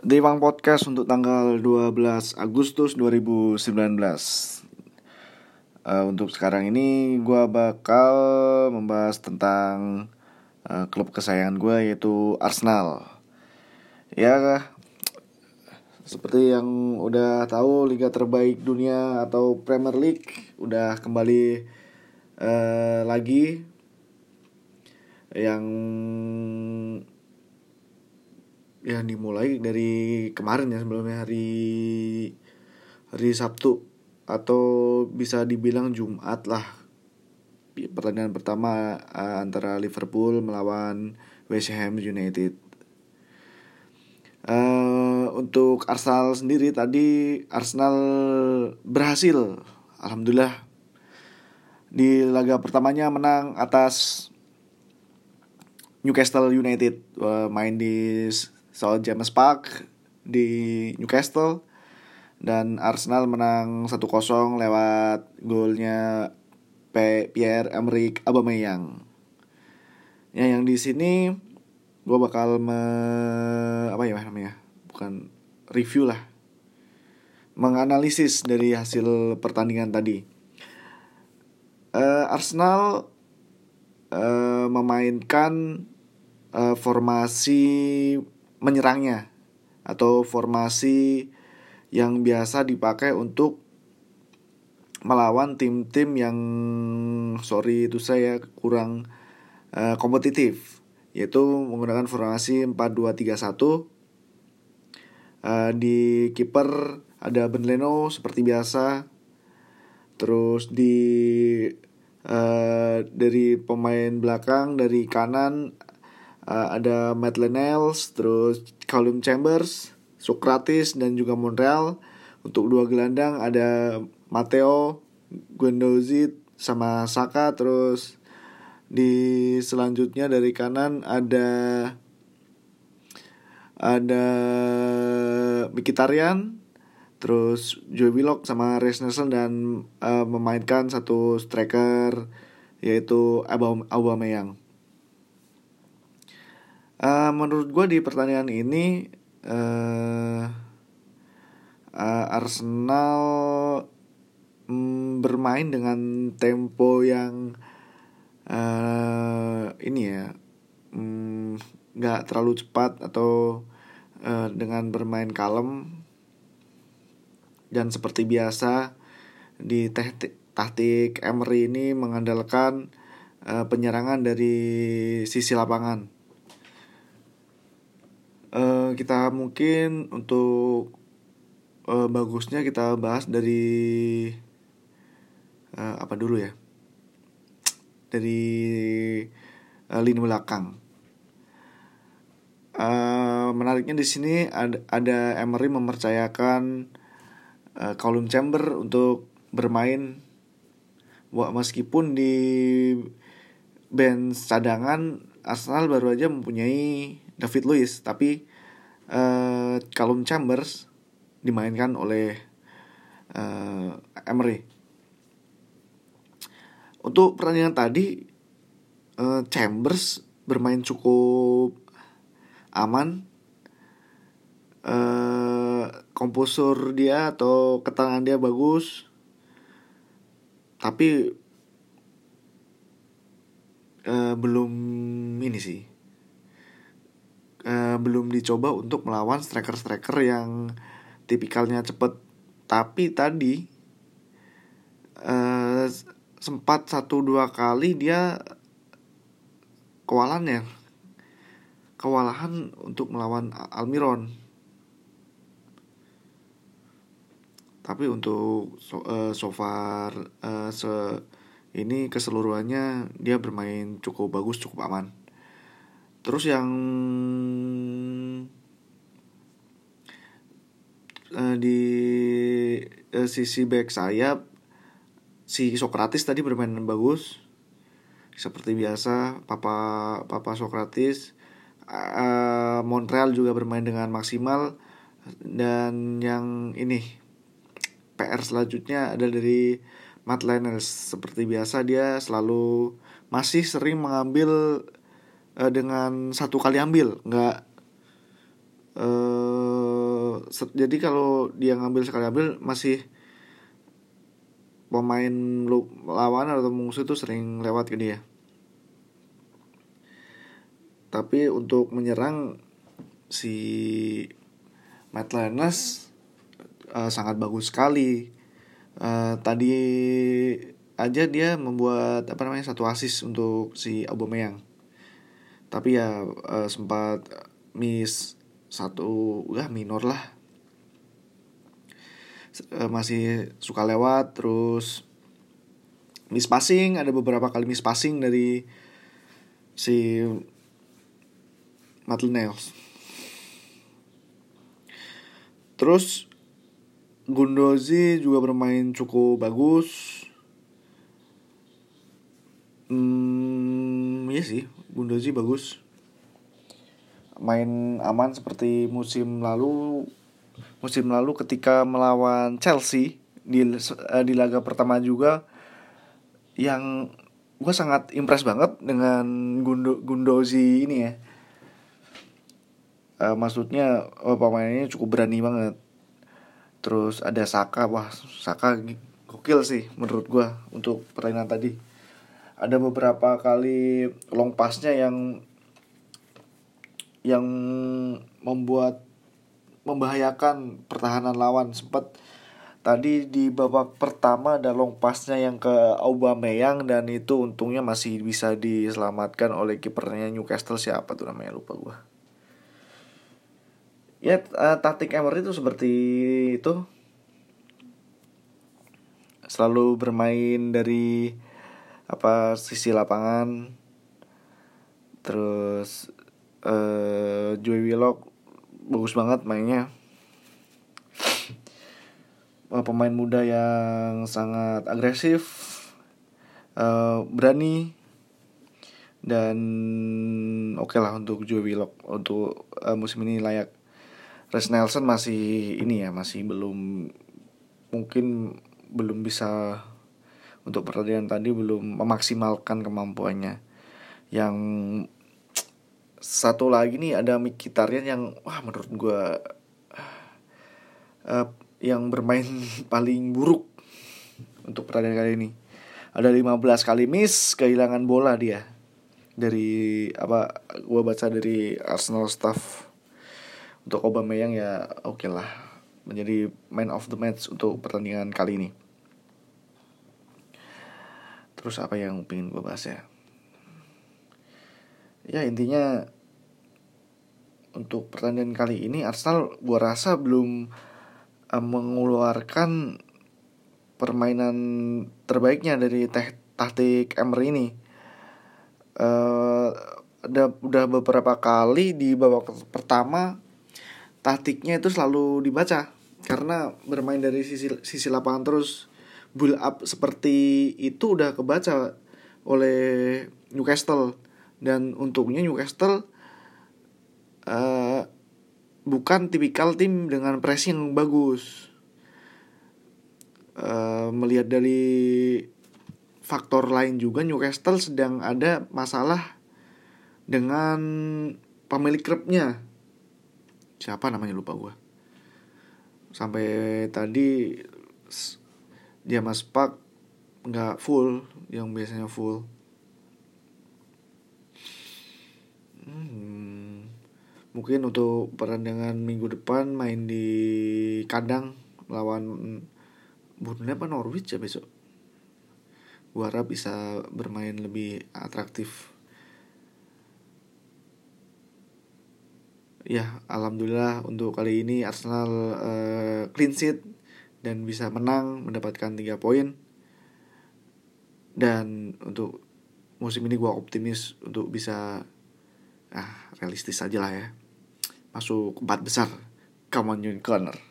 Dewang Podcast untuk tanggal 12 Agustus 2019 uh, Untuk sekarang ini gue bakal membahas tentang uh, klub kesayangan gue yaitu Arsenal. Ya seperti yang udah tahu liga terbaik dunia atau Premier League udah kembali uh, lagi. Yang yang dimulai dari kemarin ya sebelumnya hari hari Sabtu atau bisa dibilang Jumat lah. Pertandingan pertama uh, antara Liverpool melawan West Ham United. Uh, untuk Arsenal sendiri tadi Arsenal berhasil alhamdulillah. Di laga pertamanya menang atas Newcastle United uh, main di soal James Park di Newcastle dan Arsenal menang 1-0 lewat golnya Pierre Emerick Aubameyang. Ya yang di sini gue bakal me apa ya namanya bukan review lah menganalisis dari hasil pertandingan tadi. Uh, Arsenal uh, memainkan uh, formasi menyerangnya atau formasi yang biasa dipakai untuk melawan tim-tim yang sorry itu saya kurang uh, kompetitif yaitu menggunakan formasi 4-2-3-1 uh, di kiper ada Ben Leno seperti biasa. Terus di uh, dari pemain belakang dari kanan uh, ada Matt Lenels, terus Callum Chambers, Socrates dan juga Montreal. Untuk dua gelandang ada Matteo, Guendouzi sama Saka terus di selanjutnya dari kanan ada ada Mikitarian terus Joe Willock sama Reis Nelson dan uh, memainkan satu striker yaitu Aubameyang. Menurut gue di pertandingan ini uh, uh, Arsenal um, bermain dengan tempo yang uh, ini ya mm, nggak um, terlalu cepat atau uh, dengan bermain kalem dan seperti biasa di taktik taktik Emery ini mengandalkan uh, penyerangan dari sisi lapangan uh, kita mungkin untuk uh, bagusnya kita bahas dari uh, apa dulu ya? Dari uh, lini belakang. Uh, menariknya di sini ada, ada Emery mempercayakan uh, Colum Chamber untuk bermain. Meskipun di band cadangan Arsenal baru aja mempunyai David Luiz tapi uh, Callum Chambers dimainkan oleh uh, Emery. Untuk pertandingan tadi uh, Chambers bermain cukup aman. Uh, komposur dia atau ketenangan dia bagus. Tapi uh, belum ini sih belum dicoba untuk melawan striker-striker yang tipikalnya cepet. Tapi tadi uh, sempat satu dua kali dia kewalahan ya. Kewalahan untuk melawan Almiron. Tapi untuk so, uh, so far uh, se ini keseluruhannya dia bermain cukup bagus cukup aman. Terus yang uh, di uh, sisi back sayap si Sokratis tadi bermain bagus. Seperti biasa papa papa Sokratis uh, Montreal juga bermain dengan maksimal. Dan yang ini PR selanjutnya ada dari Matt Lenners seperti biasa dia selalu masih sering mengambil uh, dengan satu kali ambil. Nggak jadi kalau dia ngambil sekali ambil masih pemain lawan atau musuh itu sering lewat ke dia. Tapi untuk menyerang si Matt Lannes uh, sangat bagus sekali. Uh, tadi aja dia membuat apa namanya satu asis untuk si Aubameyang. Tapi ya uh, sempat miss satu udah minor lah. Uh, masih suka lewat terus miss passing ada beberapa kali miss passing dari si Matlinails terus Gundozi juga bermain cukup bagus. Hmm, iya sih, Gundozi bagus. Main aman seperti musim lalu. Musim lalu ketika melawan Chelsea di uh, di laga pertama juga yang gue sangat impress banget dengan Gundo, Gundozi ini ya. Uh, maksudnya uh, pemainnya cukup berani banget. Terus ada Saka, wah Saka gokil sih menurut gue untuk pertandingan tadi ada beberapa kali long passnya yang yang membuat membahayakan pertahanan lawan. Sempat tadi di babak pertama ada long passnya yang ke Aubameyang dan itu untungnya masih bisa diselamatkan oleh kipernya Newcastle. Siapa tuh namanya? Lupa gua. Ya taktik Emery itu seperti itu. Selalu bermain dari apa sisi lapangan. Terus uh, Joey Willock bagus banget mainnya. Uh, pemain muda yang sangat agresif uh, berani dan oke okay lah untuk Joey Willock. Untuk uh, musim ini layak. Res Nelson masih ini ya masih belum mungkin belum bisa untuk pertandingan tadi belum memaksimalkan kemampuannya. Yang satu lagi nih ada Mkhitaryan yang wah menurut gue uh, yang bermain paling buruk untuk pertandingan kali ini. Ada 15 kali miss, kehilangan bola dia. Dari apa gue baca dari Arsenal staff untuk Aubameyang ya oke okay lah menjadi man of the match untuk pertandingan kali ini. Terus apa yang pengen gue bahas ya? Ya intinya untuk pertandingan kali ini Arsenal gue rasa belum uh, mengeluarkan permainan terbaiknya dari teh taktik Emery ini. Uh, ada udah beberapa kali di babak pertama taktiknya itu selalu dibaca karena bermain dari sisi sisi lapangan terus build up seperti itu udah kebaca oleh Newcastle dan untungnya Newcastle uh, bukan tipikal tim dengan pressing yang bagus. Uh, melihat dari faktor lain juga Newcastle sedang ada masalah dengan pemilik klubnya. Siapa namanya? Lupa gue sampai tadi dia mas pak nggak full yang biasanya full hmm, mungkin untuk pertandingan minggu depan main di kandang lawan Burnley apa Norwich ya besok? Gua harap bisa bermain lebih atraktif. Ya alhamdulillah untuk kali ini Arsenal uh, clean sheet dan bisa menang mendapatkan tiga poin. Dan untuk musim ini gue optimis untuk bisa ah realistis aja lah ya. Masuk empat besar. Come on Corner